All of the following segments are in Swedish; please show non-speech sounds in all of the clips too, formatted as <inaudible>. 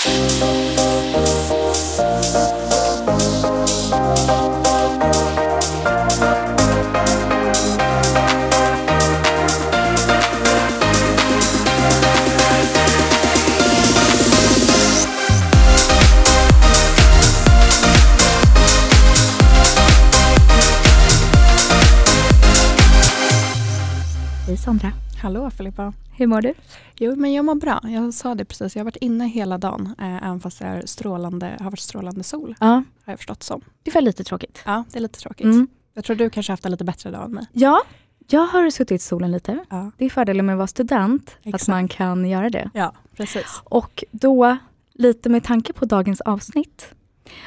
Hej Sandra. Hallå Filippa. Hur mår du? Jo, men jag mår bra. Jag sa det precis. Jag har varit inne hela dagen, eh, även fast det är strålande, har varit strålande sol. Ja, Har jag förstått som. det var lite tråkigt. Ja, det är lite tråkigt. Mm. Jag tror du kanske haft en lite bättre dag än mig. Ja, jag har suttit i solen lite. Ja, Det är fördelen med att vara student, Exakt. att man kan göra det. ja precis. Och då, lite med tanke på dagens avsnitt.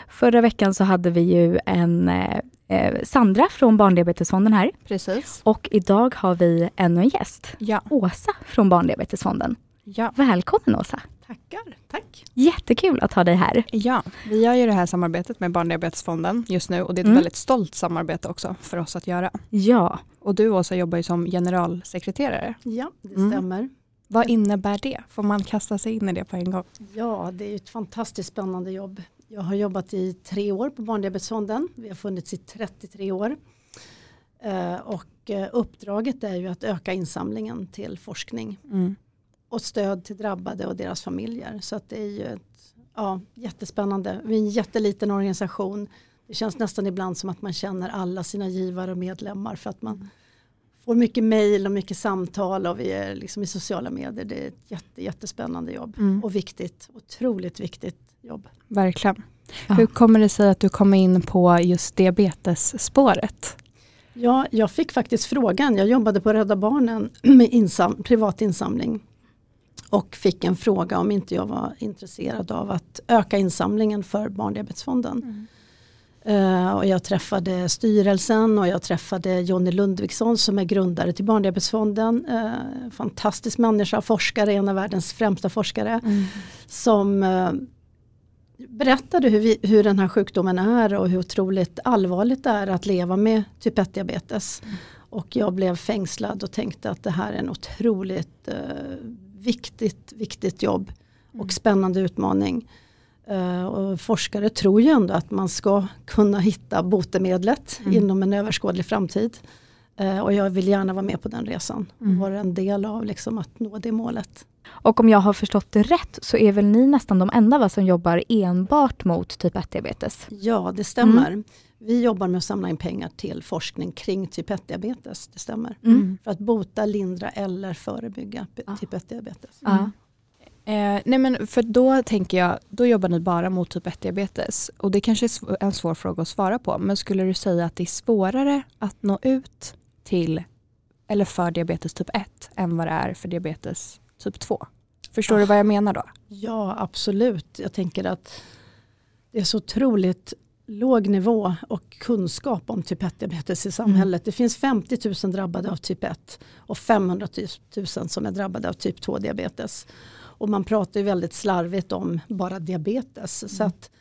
Förra veckan så hade vi ju en eh, eh, Sandra från Barndiabetesfonden här. Precis. Och idag har vi ännu en gäst. Ja. Åsa från Barndiabetesfonden. Ja. Välkommen Åsa. Tackar, tack. Jättekul att ha dig här. ja, vi gör ju det här samarbetet med Barndiabetesfonden just nu och det är ett Mm. väldigt stolt samarbete också för oss att göra. Ja, Och du Åsa jobbar ju som generalsekreterare. Ja, det Mm. stämmer. Vad innebär det? Får man kasta sig in i det på en gång? Ja, det är ju ett fantastiskt spännande jobb. Jag har jobbat i tre år på Barndiabetesfonden. Vi har funnits i 33 år. Eh, och eh, uppdraget är ju att öka insamlingen till forskning Mm. och stöd till drabbade och deras familjer. Så att det är ju ett, ja, jättespännande. Vi är en jätteliten organisation. Det känns nästan ibland som att man känner alla sina givare och medlemmar för att man får mycket mejl och mycket samtal och vi är liksom i sociala medier. Det är ett jätte, jättespännande jobb Mm. och viktigt, otroligt viktigt jobb. Verkligen. Ja. Hur kommer det sig att du kom in på just diabetesspåret? Ja, jag fick faktiskt frågan, jag jobbade på Rädda Barnen <clears throat> med insam, privat insamling och fick en fråga om inte jag var intresserad av att öka insamlingen för Barndiabetesfonden. Eh, och jag träffade styrelsen och jag träffade Jonny Lundviksson som är grundare till Barndiabetesfonden. Uh, fantastisk människa, forskare, en av världens främsta forskare. Som eh, berättade hur, vi, hur den här sjukdomen är och hur otroligt allvarligt det är att leva med typ 1-diabetes. Och jag blev fängslad och tänkte att det här är en otroligt eh, viktigt, viktigt jobb och spännande utmaning. Eh, och forskare tror ju ändå att man ska kunna hitta botemedlet Mm. inom en överskådlig framtid. Eh, och jag vill gärna vara med på den resan och Mm. vara en del av liksom, att nå det målet. och om jag har förstått det rätt så är väl ni nästan de enda va, som jobbar enbart mot typ 1-diabetes? Ja, det stämmer. Vi jobbar med att samla in pengar till forskning kring typ 1-diabetes. Det stämmer. Mm. För att bota, lindra eller förebygga Ah. typ 1-diabetes. Ja. Eh, nej men för då tänker jag, då jobbar ni bara mot typ 1-diabetes. Och det kanske är en svår fråga att svara på. Men skulle du säga att det är svårare att nå ut till, eller för diabetes typ 1 än vad det är för diabetes typ 2? Förstår du vad jag menar då? Ja, absolut. Jag tänker att det är så otroligt låg nivå och kunskap om typ 1-diabetes i samhället. Det finns 50 000 drabbade av typ 1 och 500 000 som är drabbade av typ 2-diabetes. Och man pratar ju väldigt slarvigt om bara diabetes. Så att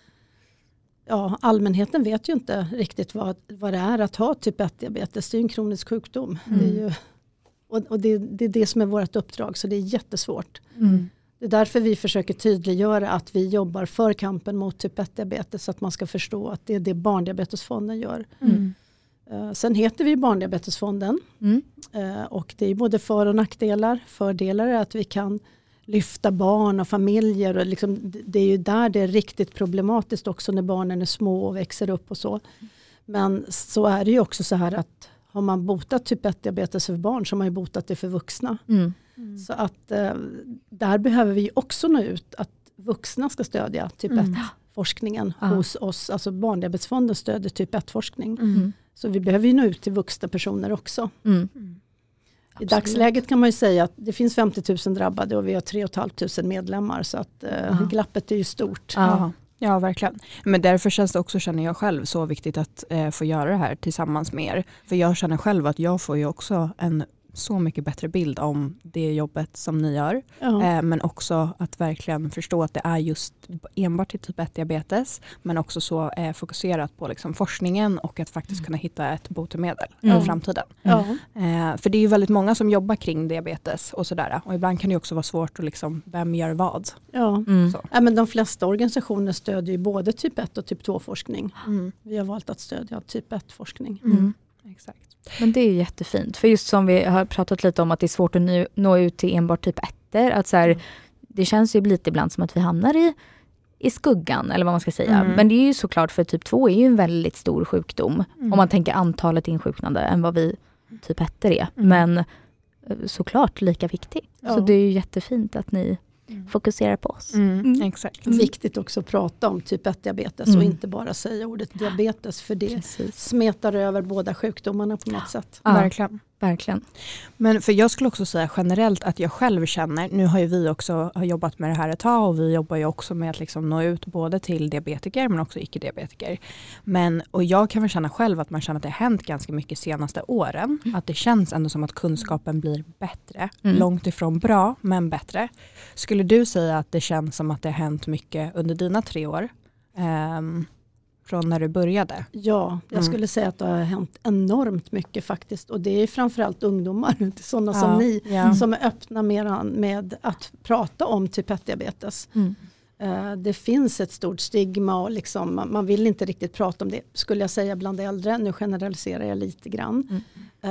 ja, allmänheten vet ju inte riktigt vad, vad det är att ha typ 1-diabetes. Det är ju en kronisk sjukdom. Det är ju, och och det, det är det som är vårt uppdrag så det är jättesvårt. Mm. Det är därför vi försöker tydliggöra att vi jobbar för kampen mot typ 1-diabetes så att man ska förstå att det är det Barndiabetesfonden gör. Mm. Eh, Sen heter vi Barndiabetesfonden Mm. eh, och det är både för och nackdelar. Fördelar är att vi kan lyfta barn och familjer och liksom, det- är ju där det är riktigt problematiskt också när barnen är små och växer upp och så. Men så är det ju också så här att har man botat typ 1-diabetes för barn så har man ju botat det för vuxna. Mm. Så att eh, där behöver vi också nå ut att vuxna ska stödja typ Mm. 1-forskningen Ja. hos oss. Alltså Barndiabetesfonden stödjer typ 1-forskning. Mm. Så vi behöver ju nå ut till vuxna personer också. Mm. I Absolut. dagsläget kan man ju säga att det finns 50 000 drabbade och vi har 3 500 medlemmar. Så att eh, glappet är ju stort. Ja. Ja. ja, verkligen. Men därför känns det också, känner jag själv, så viktigt att eh, få göra det här tillsammans med er. För jag känner själv att jag får ju också en så mycket bättre bild om det jobbet som ni gör. Ja. Eh, men också att verkligen förstå att det är just enbart till typ 1 diabetes men också så eh, fokuserat på liksom forskningen och att faktiskt kunna hitta ett botemedel Mm. i framtiden. Eh, för det är ju väldigt många som jobbar kring diabetes och sådär och ibland kan det också vara svårt att liksom, vem gör vad? Ja. Mm. Så. Ja, men de flesta organisationer stödjer ju både typ 1 och typ 2 forskning. Vi har valt att stödja typ 1 forskning. Mm. Exakt. Men det är jättefint. För just som vi har pratat lite om att det är svårt att nå, ut till enbart typ 1 att så här, Det känns ju lite ibland som att vi hamnar i, i skuggan eller vad man ska säga. Mm. Men det är ju såklart för typ 2 är ju en väldigt stor sjukdom. Mm. Om man tänker antalet insjuknande än vad vi typ 1 är. Mm. Men eh, såklart lika viktig. Ja. Så det är ju jättefint att ni fokuserar på oss. Mm. Mm. Exakt. Viktigt också att prata om typ 1 diabetes Mm. och inte bara säga ordet diabetes för det Precis. smetar över båda sjukdomarna på något sätt. Ja, Verkligen. Verkligen. Men för jag skulle också säga generellt att jag själv känner, nu har ju vi också jobbat med det här ett tag och vi jobbar ju också med att liksom nå ut både till diabetiker men också icke-diabetiker. Men, och jag kan väl känna själv att man känner att det har hänt ganska mycket senaste åren. Att det känns ändå som att kunskapen blir bättre. Mm. Långt ifrån bra, men bättre. Skulle du säga att det känns som att det har hänt mycket under dina tre år? Ehm, från när du började? Ja, jag Mm. skulle säga att det har hänt enormt mycket faktiskt. Och det är framförallt ungdomar, <laughs> sådana Ja, som ni, ja. som är öppna med, med att prata om typ 1-diabetes. Mm. Eh, Det finns ett stort stigma och liksom, man- man vill inte riktigt prata om det, skulle jag säga bland äldre. Nu generaliserar jag lite grann. Mm.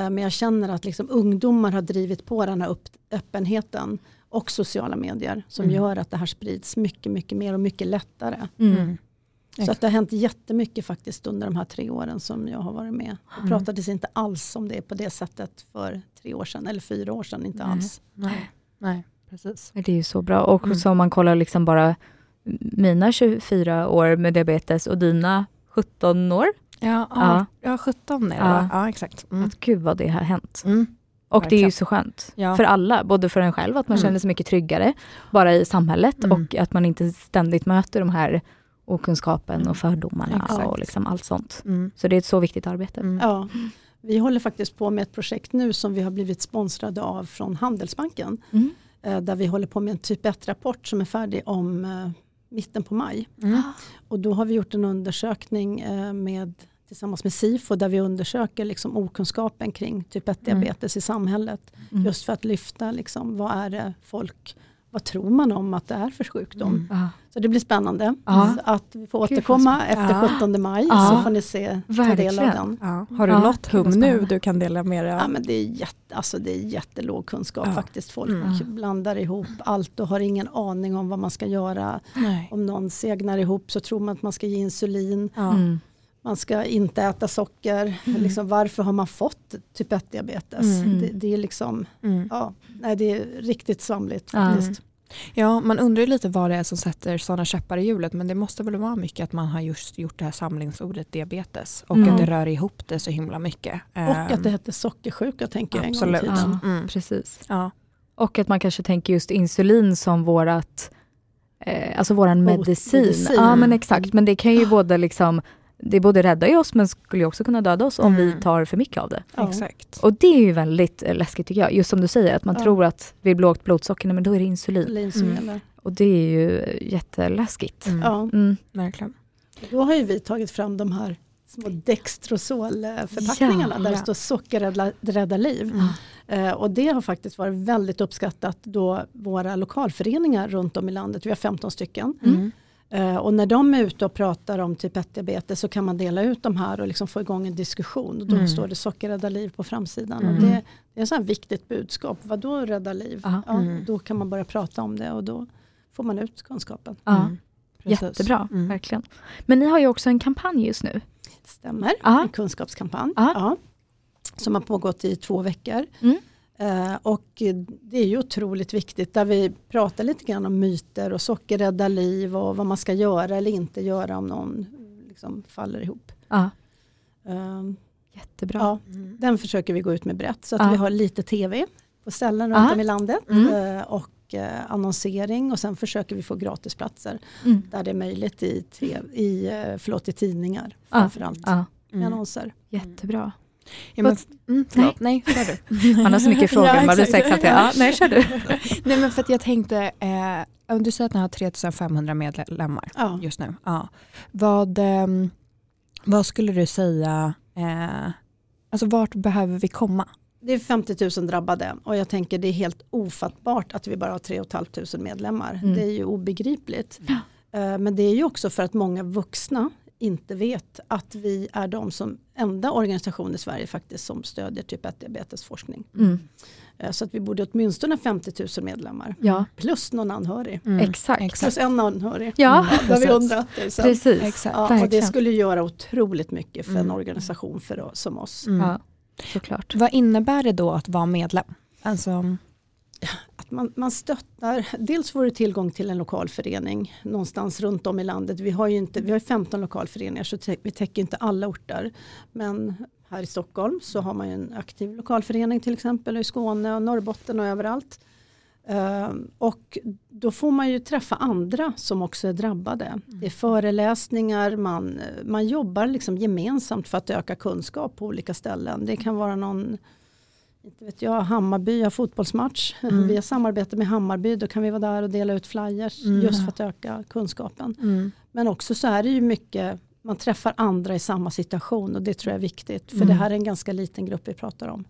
Eh, Men jag känner att liksom ungdomar har drivit på den här upp, öppenheten och sociala medier som Mm. gör att det här sprids mycket, mycket mer och mycket lättare. Mm. Så att det har hänt jättemycket faktiskt under de här tre åren som jag har varit med. Det Mm. pratades inte alls om det på det sättet för tre år sedan eller fyra år sedan, inte Nej. alls. Nej, nej precis. Det är ju så bra. Och Mm. så om man kollar liksom bara mina 24 år med diabetes och dina 17 år. Ja, Ja. ja. ja 17 är det Ja. va? Ja, exakt. Mm. Att gud vad det har hänt. Mm. Och det är ju så skönt. Ja. För alla, både för en själv, att man Mm. känner sig mycket tryggare bara i samhället Mm. och att man inte ständigt möter de här okunskapen och fördomarna Exakt. och liksom allt sånt. Mm. Så det är ett så viktigt arbete. Mm. Ja. Vi håller faktiskt på med ett projekt nu som vi har blivit sponsrade av från Handelsbanken. Mm. eh, Där vi håller på med en typ 1-rapport som är färdig om eh, mitten på maj. Mm. Och då har vi gjort en undersökning eh, med, tillsammans med SIFO där vi undersöker liksom okunskapen kring typ 1-diabetes i samhället. Mm. Just för att lyfta liksom, vad är det folk, vad tror man om att det är för sjukdom. Mm. Ja. Så det blir spännande Ja. Att vi får Gud, återkomma spännande. efter Ja. 17 maj Ja. så får ni se, ta del av den. Ja. Har du Ja, något gud, hum nu du kan dela med dig Ja, av? men det, är jätte, alltså det är jättelåg kunskap Ja. faktiskt. Folk Mm. blandar ihop allt och har ingen aning om vad man ska göra. Nej. Om någon segnar ihop så tror man att man ska ge insulin. Ja. Mm. Man ska inte äta socker. Liksom, varför har man fått typ 1-diabetes? Mm. Det, det är liksom, Mm. ja, nej, det är riktigt svamligt Ja. faktiskt. ja, man undrar lite vad det är som sätter sådana käppar i hjulet men det måste väl vara mycket att man har just gjort det här samlingsordet diabetes och Mm. att det rör ihop det så himla mycket. Och Ehm, att det hette sockersjuka tänker jag en gång i Absolut. tiden. Ja, Mm. precis. Ja. Och att man kanske tänker just insulin som vårat, eh, alltså våran medicin. medicin. Ja men exakt, men det kan ju både liksom, det både rädda ju oss men skulle ju också kunna döda oss om Mm. vi tar för mycket av det. Ja. Exakt. Och det är ju väldigt eh, läskigt tycker jag, just som du säger att man Ja. tror att vid lågt blodsocker, men då är det insulin. Insulin Mm. Och det är ju jätteläskigt. Mm. Ja. Mm. Verkligen. Då har ju vi tagit fram de här små Dextrosol-förpackningarna Ja, där det står socker rädda, rädda liv. Mm. Eh, och det har faktiskt varit väldigt uppskattat då våra lokalföreningar runt om i landet, vi har 15 stycken. Mm. Eh, och när de är ute och pratar om typ 1-diabetes så kan man dela ut de här och liksom få igång en diskussion. Och då Mm. står det socker rädda liv på framsidan. Mm. Och det, det är ett sånt här viktigt budskap. Vad då rädda liv? Ja. Ja, Mm. Då kan man börja prata om det och då får man ut kunskapen. Ja, Mm. Precis. jättebra, Mm. verkligen. Men ni har ju också en kampanj just nu. Stämmer, Ja. en kunskapskampanj. Ja. Ja, som har pågått i två veckor. Mm. Eh, och det är ju otroligt viktigt där vi pratar lite grann om myter och socker räddar liv och vad man ska göra eller inte göra om någon liksom faller ihop. Ja, Eh, jättebra. ja, Mm. den försöker vi gå ut med brett så att Ja. vi har lite tv på ställen Ja. runt om i landet Mm. eh, och annonsering och sen försöker vi få gratisplatser Mm. där det är möjligt i, tre, i, förlåt, i tidningar Ja. framförallt Ja, med annonser. jättebra. Ja, men, mm, förlåt, nej, kör du. Man har så mycket frågor, Ja, man blir sexad till. Ja, nej, kör du. <laughs> nej men för att jag tänkte, eh, du säger att ni har 3500 medlemmar Ja. just nu. Ja. Vad, ehm, vad skulle du säga, eh, alltså vart behöver vi komma? Det är 50 000 drabbade och jag tänker det är helt ofattbart att vi bara har 3 500 medlemmar. Mm. Det är ju obegripligt. Eh, Men det är ju också för att många vuxna inte vet att vi är de som enda organisation i Sverige faktiskt som stödjer typ 1 diabetesforskning. Mm. Eh, Så att vi borde åtminstone 50 000 medlemmar. Ja, Plus någon anhörig. exakt. Plus en anhörig. Ja, Det har vi precis. undrat. det sen. precis. Exakt. Ja, och det skulle göra otroligt mycket för en Mm. organisation för, som oss. Mm. Ja, såklart. Vad innebär det då att vara medlem? Alltså, man, man stöttar, dels får du tillgång till en lokal förening någonstans runt om i landet. Vi har ju inte, vi har 15 lokalföreningar så tä- vi täcker inte alla orter. Men här i Stockholm så har man ju en aktiv lokalförening till exempel och i Skåne och Norrbotten och överallt. Ehm, och då får man ju träffa andra som också är drabbade. Det är föreläsningar, man, man jobbar liksom gemensamt för att öka kunskap på olika ställen. Det kan vara någon inte vet jag, Hammarby har fotbollsmatch. Mm. Vi har samarbete med Hammarby, då kan vi vara där och dela ut flyers Mm. just för att öka kunskapen. mm. Men också så är det ju mycket, man träffar andra i samma situation och det tror jag är viktigt. För Mm. det här är en ganska liten grupp vi pratar om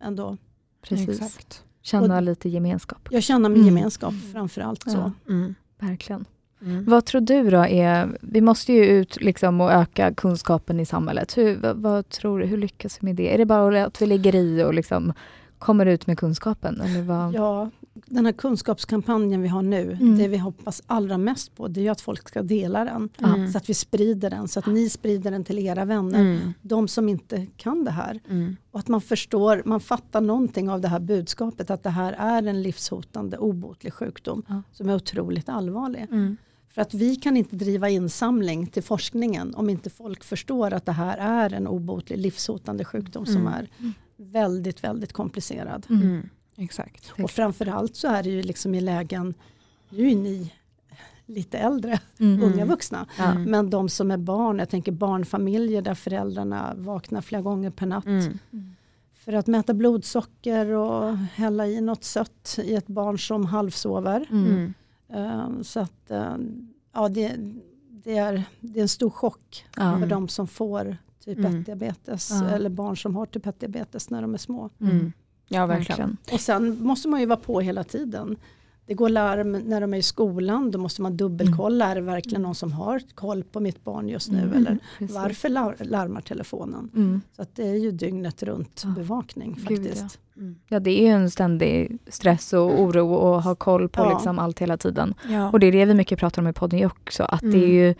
ändå. precis. Exakt. Känna lite gemenskap. Jag känner mig Mm. gemenskap framförallt så. Ja. Mm. Verkligen. Mm. Vad tror du då är, vi måste ju ut liksom och öka kunskapen i samhället. Hur, vad, vad tror du, hur lyckas vi med det? Är det bara att vi ligger i och liksom kommer ut med kunskapen? Eller vad? Ja, den här kunskapskampanjen vi har nu, Mm. det vi hoppas allra mest på det är att folk ska dela den. Mm. Så att vi sprider den, så att ni sprider den till era vänner. Mm. De som inte kan det här. Mm. Och att man förstår, man fattar någonting av det här budskapet att det här är en livshotande obotlig sjukdom Ja. som är otroligt allvarlig. För att vi kan inte driva insamling till forskningen om inte folk förstår att det här är en obotlig livshotande sjukdom som Mm. är väldigt, väldigt komplicerad. Mm. Mm. Exakt. Och framförallt så är det ju liksom i lägen, nu är ju ni lite äldre, Mm. unga vuxna, Ja. Mm. men de som är barn, jag tänker barnfamiljer där föräldrarna vaknar flera gånger per natt Mm. för att mäta blodsocker och hälla i något sött i ett barn som halvsover. Mm. Mm. Eh, Så att eh, ja, det, det, är, det är en stor chock Ja. för de som får typ Mm. 1-diabetes Ja. eller barn som har typ 1-diabetes när de är små. Mm. Ja, verkligen. Och sen måste man ju vara på hela tiden. Det går larm när de är i skolan, då måste man dubbelkolla, är det verkligen någon som har koll på mitt barn just nu Mm. eller <laughs> Precis. varför lar- larmar telefonen? Mm. Så att det är ju dygnet runt Ja. bevakning Gud, faktiskt. Mm. Ja, det är ju en ständig stress och oro och ha koll på Ja. liksom allt hela tiden. Ja. Och det är det vi mycket pratar om i podden också, att det, är Mm. ju,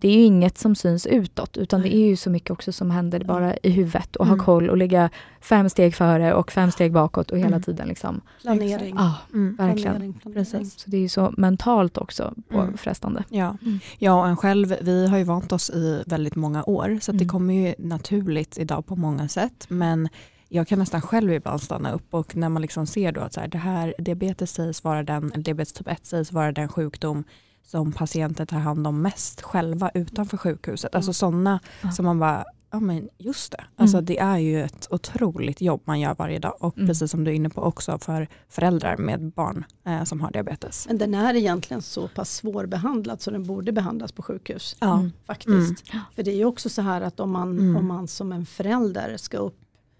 det är ju inget som syns utåt, utan det är ju så mycket också som händer bara i huvudet och ha Mm. koll och ligga fem steg före och fem steg bakåt och hela Mm. tiden. Liksom. Planering. Ja, Mm. verkligen. planering, planering. Precis. Så det är ju så mentalt också Mm. frestande. Ja. Mm. ja, och en själv, vi har ju vant oss i väldigt många år så det Mm. kommer ju naturligt idag på många sätt. Men jag kan nästan själv ibland stanna upp och när man liksom ser då att så här, det här diabetes sägs vara den, diabetes typ 1 sägs vara den sjukdom som patienter tar hand om mest själva utanför sjukhuset. Alltså sådana Ja. som man bara, ja men just det. Alltså Mm. det är ju ett otroligt jobb man gör varje dag och Mm. precis som du är inne på också för föräldrar med barn eh, som har diabetes. Men den är egentligen så pass svårbehandlad så den borde behandlas på sjukhus. Ja. Mm. Faktiskt. För det är ju också så här att om man, Mm. om man som en förälder ska upp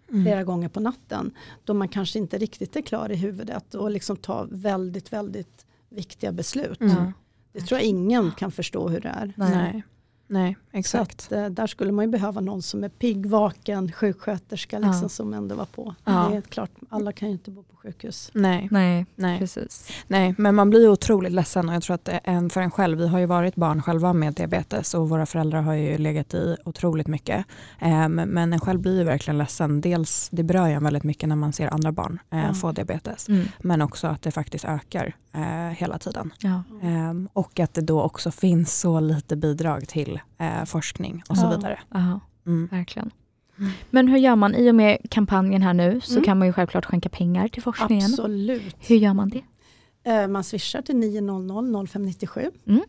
Mm. flera gånger på natten då man kanske inte riktigt är klar i huvudet och liksom ta väldigt, väldigt viktiga beslut. Mm. Det tror jag ingen kan förstå hur det är. Nej. Nej. Nej, Så exakt. att, eh, där skulle man ju behöva någon som är pigg, vaken, sjuksköterska liksom, Ja. som ändå var på. Ja. Det är klart, alla kan ju inte bo på sjukhus. Nej, Nej, nej, precis. nej, men man blir otroligt ledsen och jag tror att en för en själv, vi har ju varit barn själva med diabetes och våra föräldrar har ju legat i otroligt mycket. Ehm, men en själv blir ju verkligen ledsen. Dels, det berör ju en väldigt mycket när man ser andra barn eh, Ja. få diabetes, Mm. men också att det faktiskt ökar eh, hela tiden. Ja. Ehm, och att det då också finns så lite bidrag till eh, forskning och så Ja. vidare. Aha, Mm. verkligen. Mm. Men hur gör man? I och med kampanjen här nu så Mm. kan man ju självklart skänka pengar till forskningen. Absolut. Hur gör man det? Eh, Man swishar till 900 0597. Mm.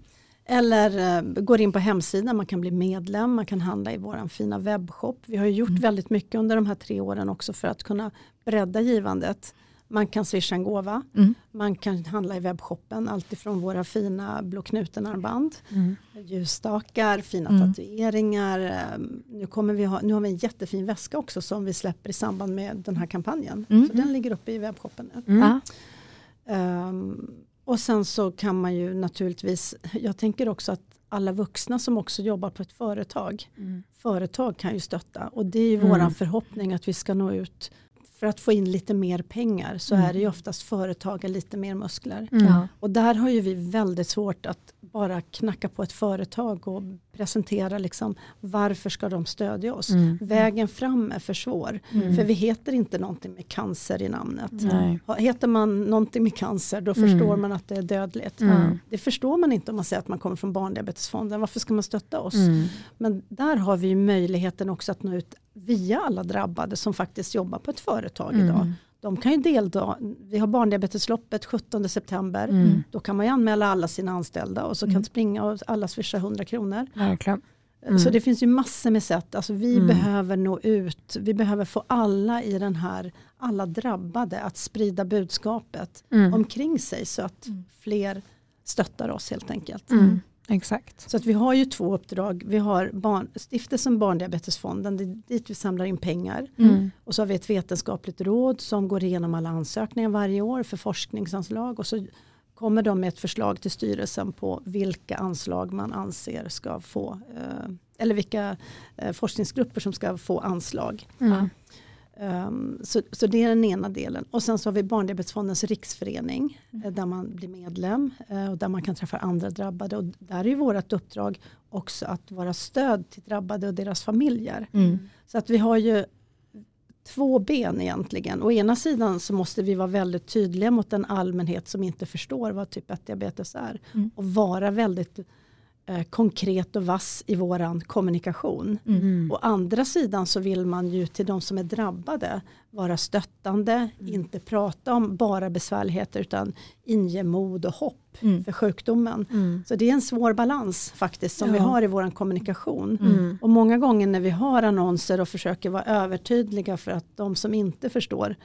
Eller eh, går in på hemsidan, man kan bli medlem, man kan handla i vår fina webbshop. Vi har gjort Mm. väldigt mycket under de här tre åren också för att kunna bredda givandet. Man kan swisha en gåva, Mm. man kan handla i webbshoppen, alltifrån våra fina Blå knuten-armband, Mm. ljusstakar, fina Mm. tatueringar. eh, Nu, kommer vi ha, nu har vi en jättefin väska också som vi släpper i samband med den här kampanjen. Mm. Så den ligger uppe i webbshoppen nu. Mm. Ehm, och sen så kan man ju naturligtvis, jag tänker också att alla vuxna som också jobbar på ett företag, Mm. företag kan ju stötta och det är ju Mm. våran förhoppning att vi ska nå ut för att få in lite mer pengar så Mm. är det ju oftast företagen lite mer muskler. Mm. Och där har ju vi väldigt svårt att bara knacka på ett företag och presentera liksom varför ska de stödja oss. Mm. Vägen fram är för svår. Mm. För vi heter inte någonting med cancer i namnet. Nej. Heter man någonting med cancer då Mm. förstår man att det är dödligt. Mm. Det förstår man inte om man säger att man kommer från Barndiabetesfonden. Varför ska man stötta oss? Mm. Men där har vi ju möjligheten också att nå ut via alla drabbade som faktiskt jobbar på ett företag Mm. idag. De kan ju delta. Vi har barndiabetesloppet 17 september. Mm. Då kan man ju anmäla alla sina anställda och så kan Mm. springa och alla swisha 100 kronor. Verkligen. Mm. Så det finns ju massor med sätt. Alltså vi Mm. behöver nå ut. Vi behöver få alla i den här, alla drabbade att sprida budskapet Mm. omkring sig så att Mm. fler stöttar oss helt enkelt. Mm. Exakt. Så att vi har ju två uppdrag. Vi har barn, stiftelsen Barndiabetesfonden, det är dit vi samlar in pengar. Mm. Och så har vi ett vetenskapligt råd som går igenom alla ansökningar varje år för forskningsanslag. Och så kommer de med ett förslag till styrelsen på vilka anslag man anser ska få, eh, eller vilka eh, forskningsgrupper som ska få anslag. Mm. Um, så, så det är den ena delen. Och sen så har vi Barndiabetesfondens riksförening Mm. eh, där man blir medlem eh, och där man kan träffa andra drabbade. Och där är ju vårt uppdrag också att vara stöd till drabbade och deras familjer. Mm. Så att vi har ju två ben egentligen. Å ena sidan så måste vi vara väldigt tydliga mot en allmänhet som inte förstår vad typ 1-diabetes är. Mm. Och vara väldigt eh, konkret och vass i våran kommunikation. Mm. Mm. Å andra sidan så vill man ju till de som är drabbade vara stöttande, inte prata om bara besvärligheter utan inge mod och hopp Mm. för sjukdomen. Mm. Så det är en svår balans faktiskt som vi Ja. har i vår kommunikation. Mm. Och många gånger när vi har annonser och försöker vara övertydliga för att de som inte förstår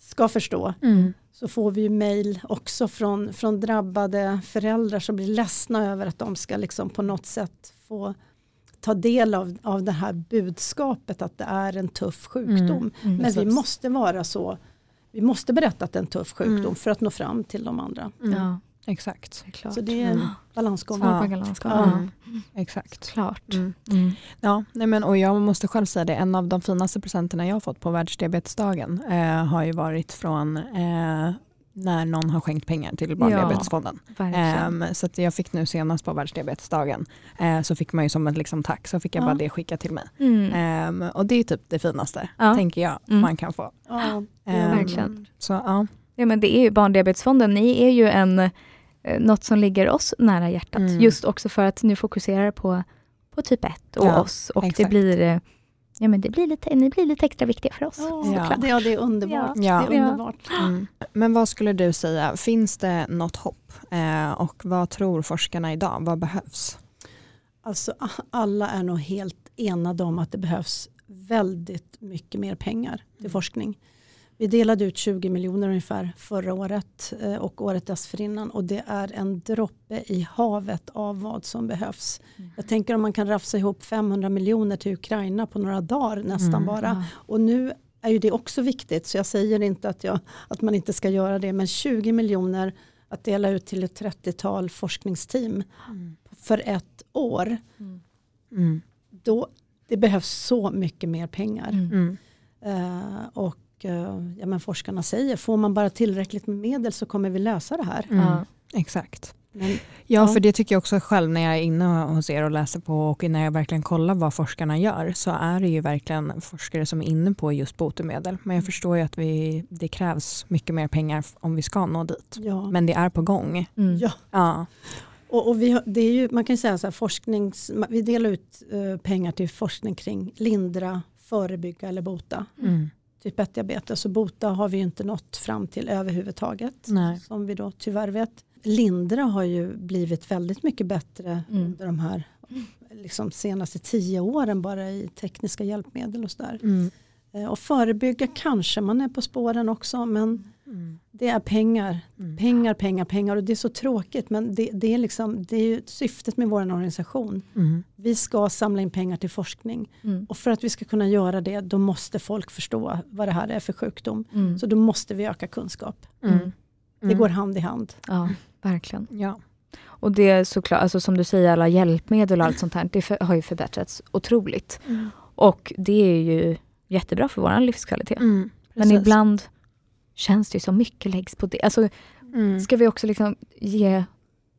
ska förstå Mm. så får vi ju mejl också från, från drabbade föräldrar som blir ledsna över att de ska liksom på något sätt få ta del av, av det här budskapet att det är en tuff sjukdom. Mm. Men vi måste vara så, vi måste berätta att det är en tuff sjukdom Mm. för att nå fram till de andra. Mm. Ja, Exakt. det. Så det är en balansgång. Svår Ja. balansgång. Ja. Ja. Mm. Exakt. Klart. Mm. Mm. Ja, nej men, och jag måste själv säga det, en av de finaste presenterna jag har fått på världsdiabetesdagen eh, har ju varit från eh, när någon har skänkt pengar till Barndiabetesfonden. Verkligen. Ehm, så att jag fick nu senast på världsdiabetesdagen eh, så fick man ju som ett liksom tack så fick jag Ja. bara det skickat till mig. Mm. Ehm, och det är typ det finaste Ja. tänker jag Mm. man kan få. Ja, Ehm, Verkligen. Så ja. Ja, men det är ju Barndiabetesfonden, ni är ju en, något som ligger oss nära hjärtat. Mm. Just också för att ni fokuserar på, på typ 1 och Ja, oss. Och det blir, eh, ja, men det blir lite, ni blir lite extra viktiga för oss. Ja, det, ja, det är underbart. Ja. Det är Ja. underbart. Mm. Men vad skulle du säga, finns det något hopp? Eh, och vad tror forskarna idag, vad behövs? Alltså, alla är nog helt enade om att det behövs väldigt mycket mer pengar till Mm. forskning. Vi delade ut 20 miljoner ungefär förra året eh, och året dessförinnan och det är en droppe i havet av vad som behövs. Mm. Jag tänker om man kan rafsa ihop 500 miljoner till Ukraina på några dagar nästan Mm. bara. Och nu är ju det också viktigt så jag säger inte att, jag, att man inte ska göra det men 20 miljoner att dela ut till ett 30-tal forskningsteam för ett år Mm. då, det behövs så mycket mer pengar. Mm. Mm. Eh, och ja, men forskarna säger, får man bara tillräckligt med medel så kommer vi lösa det här. Mm. Ja. Exakt. Men, Ja, Ja. för det tycker jag också själv när jag är inne hos er och läser på och när jag verkligen kollar vad forskarna gör så är det ju verkligen forskare som är inne på just botemedel. Men jag förstår ju att vi, det krävs mycket mer pengar om vi ska nå dit. ja. Men det är på gång. Mm. Ja. Ja. Och, och vi har, det är ju, man kan ju säga så här, forsknings, vi delar ut eh, pengar till forskning kring lindra, förebygga eller bota. Mm. Typ 1-diabetes och bota har vi inte nått fram till överhuvudtaget. Nej. Som vi då tyvärr vet. lindra har ju blivit väldigt mycket bättre Mm. under de här liksom, senaste tio åren bara i tekniska hjälpmedel och sådär. Mm. Eh, Och förebygga kanske man är på spåren också men. Det är pengar. Mm. Pengar, pengar, pengar och det är så tråkigt men det, det är, liksom, det är ju syftet med vår organisation. Mm. Vi ska samla in pengar till forskning Mm. och för att vi ska kunna göra det då måste folk förstå vad det här är för sjukdom. Mm. Så då måste vi öka kunskap. Mm. Det går hand i hand. Ja, verkligen. Ja. Och det är såklart, alltså som du säger, alla hjälpmedel och allt sånt här, det för, har ju förbättrats otroligt. Och det är ju jättebra för vår livskvalitet. Mm. Men ibland känns det ju så mycket läggs på det. Alltså, Mm. ska vi också liksom ge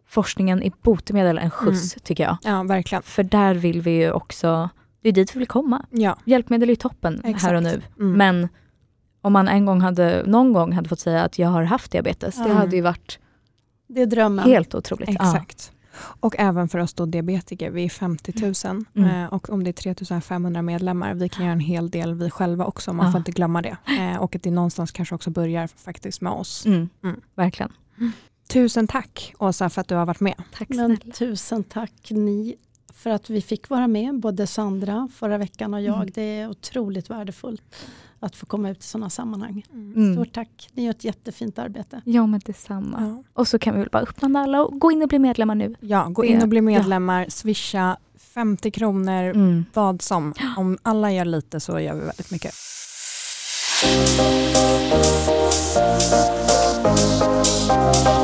forskningen i botemedel en skjuts, tycker jag. Ja, verkligen. För där vill vi ju också, det är dit vi vill komma. Ja. Hjälpmedel är ju toppen Exakt. här och nu. Mm. Men om man en gång hade, någon gång hade fått säga att jag har haft diabetes, det Ja. hade ju varit Det är drömmen. helt otroligt. Exakt. Och även för oss då diabetiker, vi är 50 000 Mm. eh, och om det är 3 500 medlemmar, vi kan göra en hel del vi själva också, man Ja. får inte glömma det. Eh, och att det någonstans kanske också börjar faktiskt med oss. Mm. Mm. Verkligen. Tusen tack Åsa för att du har varit med. Tack Men snälla. tusen tack ni för att vi fick vara med, både Sandra förra veckan och jag. Mm. Det är otroligt värdefullt att få komma ut i sådana sammanhang. Mm. Stort tack, ni gör ett jättefint arbete. Ja men detsamma. Ja. Och så kan vi väl bara uppmana alla och gå in och bli medlemmar nu. Ja, gå in och bli medlemmar, ja. swisha 50 kronor, mm. vad som. Om alla gör lite så gör vi väldigt mycket. Mm.